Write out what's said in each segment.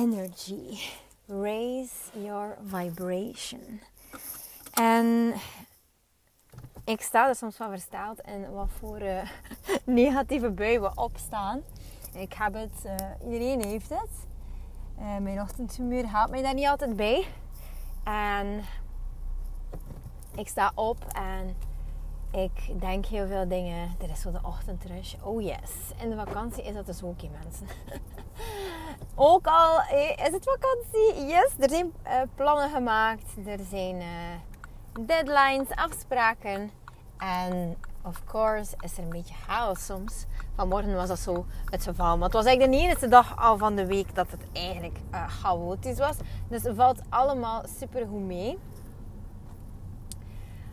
energy. Raise your vibration. En ik sta er soms van versteld in wat voor uh, negatieve bui we opstaan. Ik heb het, uh, iedereen heeft het. Uh, mijn ochtendhumeur haalt mij daar niet altijd bij. En ik sta op en ik denk heel veel dingen. Er is zo de ochtendrush. Oh yes. In de vakantie is dat dus ook, mensen. ook al is het vakantie. Yes, er zijn uh, plannen gemaakt. Er zijn uh, deadlines, afspraken. En of course is er een beetje chaos soms. Vanmorgen was dat zo het geval. Maar het was eigenlijk de eerste dag al van de week dat het eigenlijk uh, chaotisch was. Dus het valt allemaal super goed mee.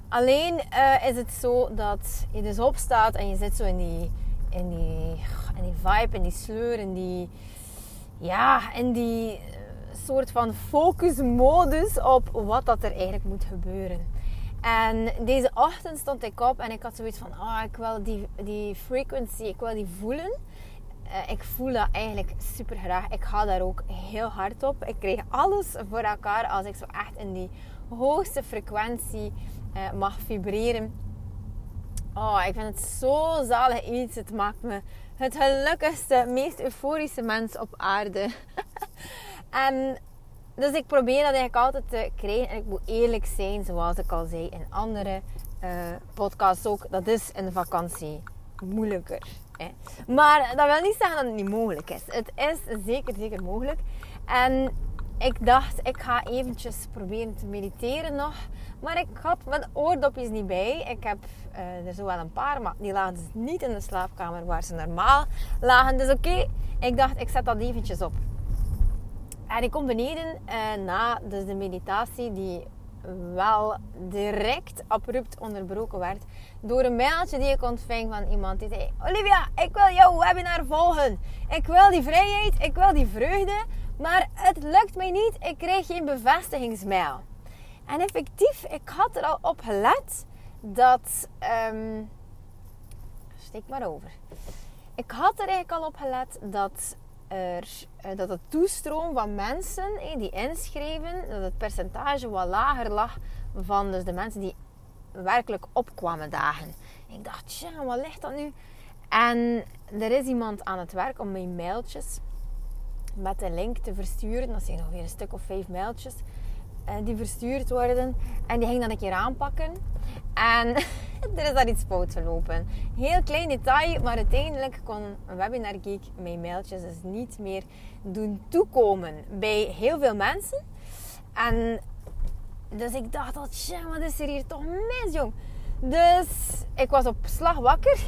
Alleen uh, is het zo dat je dus opstaat en je zit zo in die, in die, in die vibe, in die sleur, in die, ja, in die eh, soort van focusmodus op wat dat er eigenlijk moet gebeuren. En deze ochtend stond ik op en ik had zoiets van, ah, ik wil die, die frequency, ik wil die voelen. Uh, ik voel dat eigenlijk super graag. Ik ga daar ook heel hard op. Ik krijg alles voor elkaar als ik zo echt in die hoogste frequentie uh, mag vibreren. Oh, ik vind het zo zalig iets. Het maakt me het gelukkigste, meest euforische mens op aarde. en dus ik probeer dat eigenlijk altijd te krijgen. En ik moet eerlijk zijn, zoals ik al zei in andere uh, podcasts ook. Dat is in de vakantie moeilijker. Hè. Maar dat wil niet zeggen dat het niet mogelijk is. Het is zeker, zeker mogelijk. En ik dacht, ik ga eventjes proberen te mediteren nog. Maar ik had mijn oordopjes niet bij. Ik heb uh, er zo wel een paar, maar die lagen dus niet in de slaapkamer waar ze normaal lagen. Dus oké, ik dacht, ik zet dat eventjes op. En ik kom beneden uh, na dus de meditatie die wel direct abrupt onderbroken werd door een mailtje die ik ontving van iemand die zei: Olivia, ik wil jouw webinar volgen. Ik wil die vrijheid, ik wil die vreugde, maar het lukt mij niet. Ik krijg geen bevestigingsmail. En effectief, ik had er al op gelet dat. Um, steek maar over. Ik had er eigenlijk al op gelet dat, er, eh, dat het toestroom van mensen die inschreven, dat het percentage wat lager lag van dus de mensen die werkelijk opkwamen dagen. Ik dacht, tja, wat ligt dat nu? En er is iemand aan het werk om mijn mailtjes met een link te versturen. Dat zijn ongeveer een stuk of vijf mailtjes uh, die verstuurd worden. En die ging dan een keer aanpakken. En er is daar iets fout gelopen. Heel klein detail, maar uiteindelijk kon Webinar Geek mijn mailtjes dus niet meer doen toekomen bij heel veel mensen. En dus ik dacht, dat tja, wat is er hier toch mis, jong? Dus ik was op slag wakker.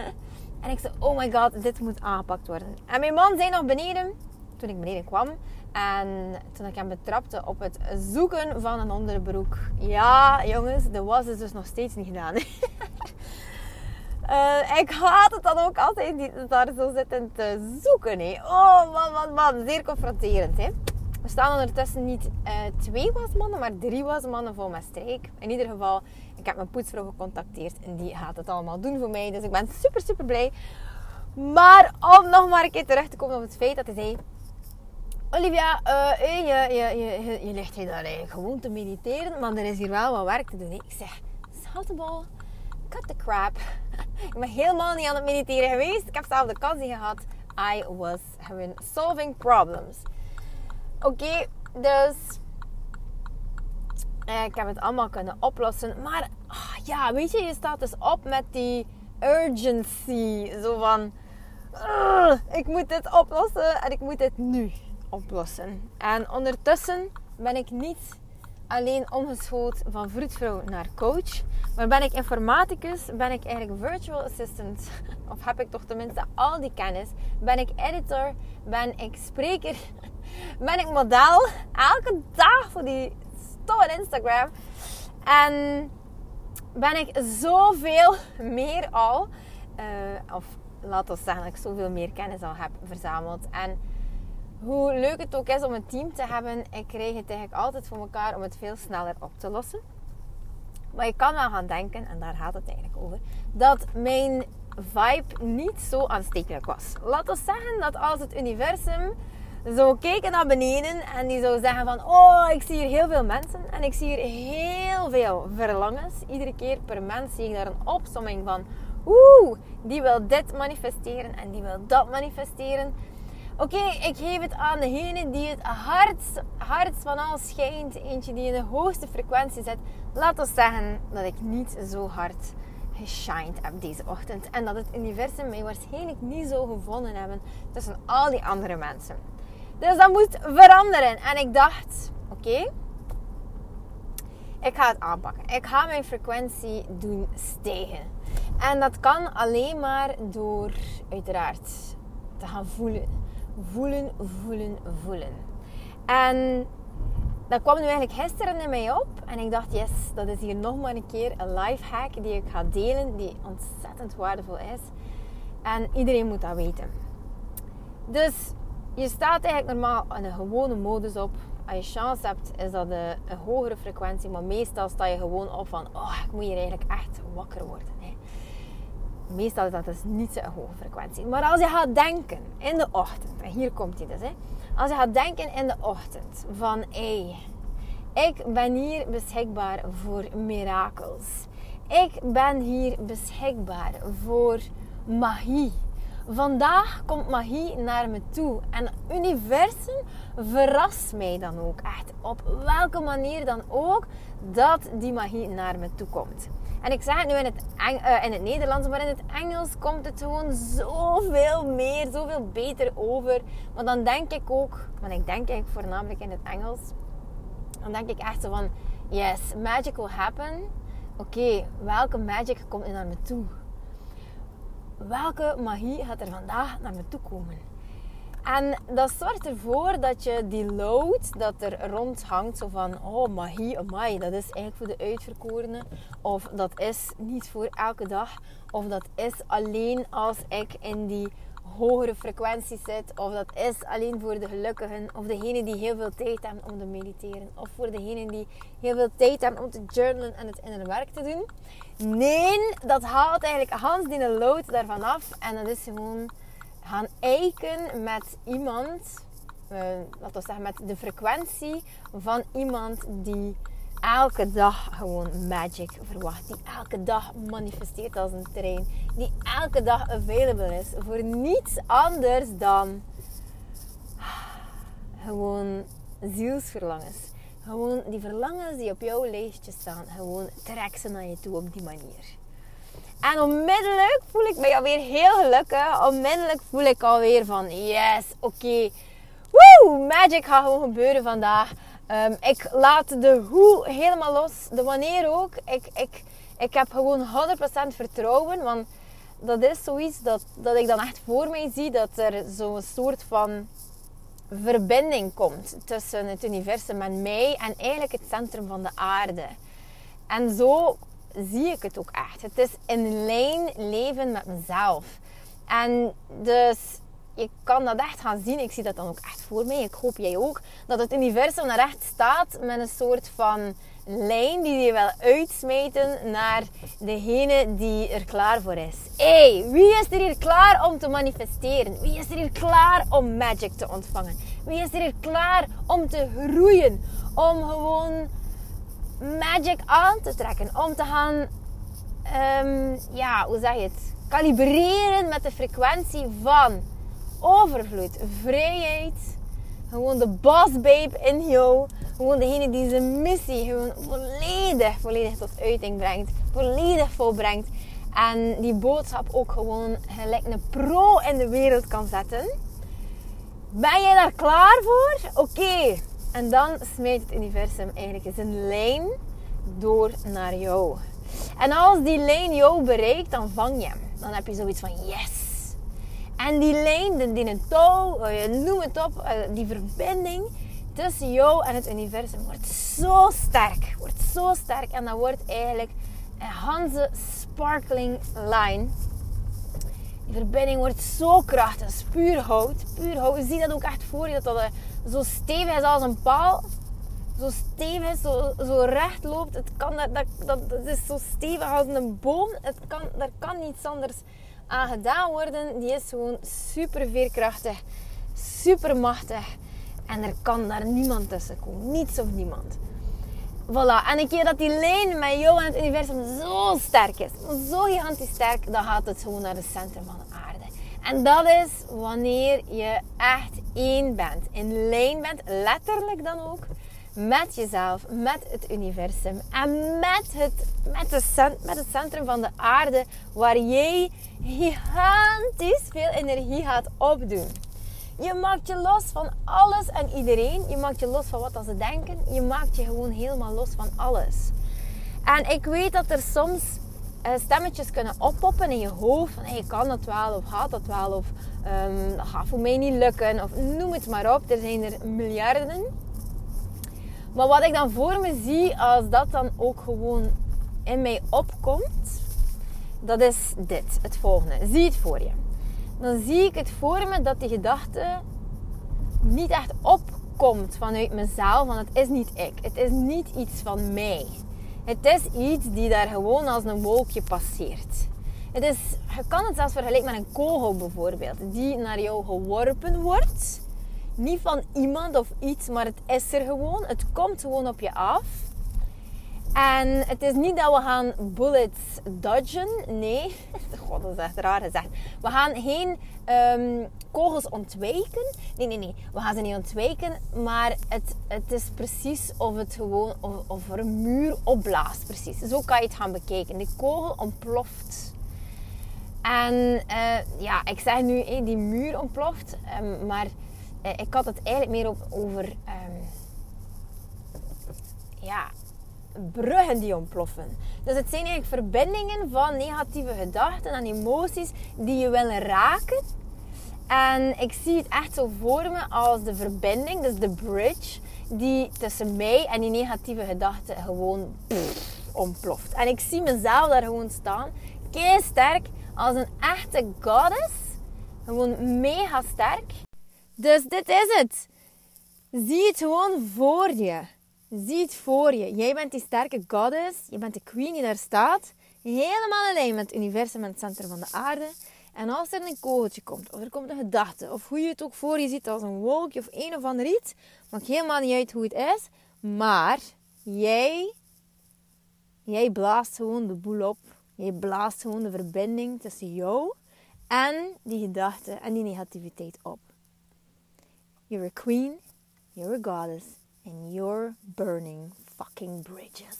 en ik zei, oh my god, dit moet aangepakt worden. En mijn man zei nog beneden, toen ik beneden kwam. En toen ik hem betrapte op het zoeken van een onderbroek. Ja, jongens, de was is dus nog steeds niet gedaan. uh, ik haat het dan ook altijd niet daar zo zitten te zoeken. Hè. Oh man, man, man. Zeer confronterend. Hè. Er staan ondertussen niet uh, twee wasmannen, maar drie wasmannen voor mijn streek. In ieder geval, ik heb mijn poetsvrouw gecontacteerd en die gaat het allemaal doen voor mij. Dus ik ben super, super blij. Maar om nog maar een keer terug te komen op het feit dat hij zei Olivia, uh, je, je, je, je ligt hier daar gewoon te mediteren, maar er is hier wel wat werk te doen. Ik zeg, salteball, cut the crap. ik ben helemaal niet aan het mediteren geweest. Ik heb zelf de kans gehad. I was having solving problems. Oké, dus uh, ik heb het allemaal kunnen oplossen. Maar oh, ja, weet je, je staat dus op met die urgency. Zo van, ik moet dit oplossen en ik moet dit nu oplossen. En ondertussen ben ik niet alleen omgeschoten van vroedvrouw naar coach. Maar ben ik informaticus, ben ik eigenlijk virtual assistant, of heb ik toch tenminste al die kennis. Ben ik editor, ben ik spreker, ben ik model. Elke dag voor die stomme Instagram. En ben ik zoveel meer al, uh, of laat ons zeggen dat ik zoveel meer kennis al heb verzameld. En hoe leuk het ook is om een team te hebben, ik krijg het eigenlijk altijd voor elkaar om het veel sneller op te lossen. Maar je kan wel gaan denken, en daar gaat het eigenlijk over, dat mijn vibe niet zo aanstekelijk was. Laat ons zeggen dat als het universum zou kijken naar beneden en die zou zeggen van oh, ik zie hier heel veel mensen en ik zie hier heel veel verlangens. Iedere keer per mens zie ik daar een opsomming van oeh, die wil dit manifesteren en die wil dat manifesteren. Oké, ik geef het aan degene die het hardst, hardst van alles schijnt. Eentje die in de hoogste frequentie zit. Laat ons zeggen dat ik niet zo hard geshined heb deze ochtend. En dat het universum mij waarschijnlijk niet zo gevonden hebben tussen al die andere mensen. Dus dat moet veranderen. En ik dacht, oké, ik ga het aanpakken. Ik ga mijn frequentie doen stijgen. En dat kan alleen maar door uiteraard te gaan voelen voelen, voelen, voelen. En dat kwam nu eigenlijk gisteren in mij op. En ik dacht, yes, dat is hier nog maar een keer een life hack die ik ga delen. Die ontzettend waardevol is. En iedereen moet dat weten. Dus je staat eigenlijk normaal in een gewone modus op. Als je chance hebt, is dat een, hogere frequentie. Maar meestal sta je gewoon op van, oh, ik moet hier eigenlijk echt wakker worden. Hè meestal is dat dus niet zo'n hoge frequentie. Maar als je gaat denken in de ochtend, en hier komt hij dus, hè. Als je gaat denken in de ochtend van, hé, hey, ik ben hier beschikbaar voor mirakels. Ik ben hier beschikbaar voor magie. Vandaag komt magie naar me toe. En het universum verrast mij dan ook echt. Op welke manier dan ook dat die magie naar me toe komt. En ik zeg het nu in het, uh, in het Nederlands, maar in het Engels komt het gewoon zoveel meer, zoveel beter over. Maar dan denk ik ook, want ik denk eigenlijk voornamelijk in het Engels, dan denk ik echt zo van, yes, magic will happen. Oké, welke magic komt er naar me toe? Welke magie gaat er vandaag naar me toe komen? En dat zorgt ervoor dat je die load dat er rond hangt, zo van oh magie, amai, dat is eigenlijk voor de uitverkorenen. Of dat is niet voor elke dag. Of dat is alleen als ik in die hogere frequentie zit. Of dat is alleen voor de gelukkigen. Of degene die heel veel tijd hebben om te mediteren. Of voor degene die heel veel tijd hebben om te journalen en het in hun werk te doen. Nee, dat haalt eigenlijk Hans die load daarvan af. En dat is gewoon gaan eiken met iemand, uh, laten we zeggen met de frequentie van iemand die elke dag gewoon magic verwacht. Die elke dag manifesteert als een trein. Die elke dag available is voor niets anders dan gewoon zielsverlangens. Gewoon die verlangens die op jouw lijstje staan, gewoon trek ze naar je toe op die manier. En onmiddellijk voel ik me alweer heel gelukkig. Onmiddellijk voel ik alweer van yes, oké. Okay. Magic gaat gewoon gebeuren vandaag. Um, ik laat de hoe helemaal los. De wanneer ook. Ik, ik, ik heb gewoon 100% vertrouwen. Want dat is zoiets dat, dat ik dan echt voor mij zie. Dat er zo'n soort van verbinding komt tussen het universum en mij. En eigenlijk het centrum van de aarde. En zo zie ik het ook echt. Het is in lijn leven met mezelf. En dus je kan dat echt gaan zien. Ik zie dat dan ook echt voor mij. Ik hoop jij ook. Dat het universum er echt staat met een soort van lijn die je wel uitsmijten naar degene die er klaar voor is. hey, wie is er hier klaar om te manifesteren? Wie is er hier klaar om magic te ontvangen? Wie is er hier klaar om te groeien? Om gewoon magic aan te trekken. Om te gaan, um, ja, hoe zeg je het? Kalibreren met de frequentie van overvloed, vrijheid. Gewoon de boss babe in jou. Gewoon degene die zijn missie gewoon volledig, volledig tot uiting brengt. Volledig volbrengt. En die boodschap ook gewoon gelijk een pro in de wereld kan zetten. Ben jij daar klaar voor? Oké, En dan smijt het universum eigenlijk een lijn door naar jou. En als die lijn jou bereikt, dan vang je hem. Dan heb je zoiets van yes. En die lijn, die, een touw, eh, noem het op, eh, die verbinding tussen jou en het universum wordt zo sterk. Wordt zo sterk. En dat wordt eigenlijk een Hanze sparkling line. Die verbinding wordt zo krachtig. Dat is puur hout. Puur hout. Je ziet dat ook echt voor je. Dat dat eh, zo stevig is als een paal. Zo stevig, zo, zo recht loopt. Het kan, dat, dat, dat, is zo stevig als een boom. Het kan, daar kan niets anders aan gedaan worden. Die is gewoon super veerkrachtig. Super machtig. En er kan daar niemand tussen komen. Niets of niemand. Voilà. En een keer dat die lijn met jou en het universum zo sterk is, zo gigantisch sterk, dan gaat het gewoon naar het centrum van de aarde. En dat is wanneer je echt één bent. In lijn bent, letterlijk dan ook, met jezelf, met het universum en met het, met, de, met het centrum van de aarde, waar jij gigantisch veel energie gaat opdoen. Je maakt je los van alles en iedereen. Je maakt je los van wat ze denken. Je maakt je gewoon helemaal los van alles. En ik weet dat er soms uh, stemmetjes kunnen oppoppen in je hoofd. Van hey, kan dat wel of gaat dat wel of dat gaat voor mij niet lukken. Of noem het maar op. Er zijn er miljarden. Maar wat ik dan voor me zie als dat dan ook gewoon in mij opkomt. Dat is dit, het volgende. Zie het voor je dan zie ik het voor me dat die gedachte niet echt opkomt vanuit mezelf. Want het is niet ik. Het is niet iets van mij. Het is iets die daar gewoon als een wolkje passeert. Het is, je kan het zelfs vergelijken met een kogel bijvoorbeeld, die naar jou geworpen wordt. Niet van iemand of iets, maar het is er gewoon. Het komt gewoon op je af. En het is niet dat we gaan bullets dodgen. Nee, god, dat is echt raar gezegd. We gaan geen um, kogels ontwijken. Nee, nee, nee. We gaan ze niet ontwijken. Maar het, het is precies of het gewoon of, of er een muur opblaast. Precies. Zo kan je het gaan bekijken. De kogel ontploft. En uh, ja, ik zeg nu, hey, die muur ontploft. Um, maar uh, ik had het eigenlijk meer op, over... Um, ja, bruggen die ontploffen. Dus het zijn eigenlijk verbindingen van negatieve gedachten en emoties die je willen raken. En ik zie het echt zo voor me als de verbinding, dus de bridge, die tussen mij en die negatieve gedachten gewoon ontploft. En ik zie mezelf daar gewoon staan, kei sterk, als een echte goddess. Gewoon mega sterk. Dus dit is het. Zie het gewoon voor je. Zie het voor je. Jij bent die sterke goddess. Je bent de queen die daar staat. Helemaal alleen met het universum en het centrum van de aarde. En als er een kogeltje komt, of er komt een gedachte, of hoe je het ook voor je ziet als een wolkje of een of ander iets, maakt helemaal niet uit hoe het is. Maar jij, jij blaast gewoon de boel op. Jij blaast gewoon de verbinding tussen jou en die gedachte en die negativiteit op. You're a queen, you're a goddess, and you're burning fucking bridges.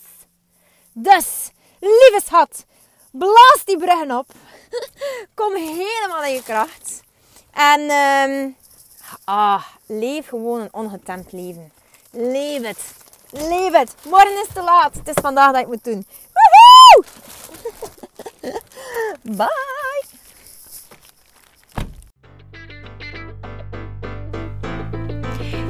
Dus, lieve schat, blaas die bruggen op. Kom helemaal in je kracht. En um, ah, leef gewoon een ongetemd leven. Leef het. Leef het. Morgen is te laat. Het is vandaag dat ik moet doen. Woehoe! Bye.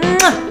木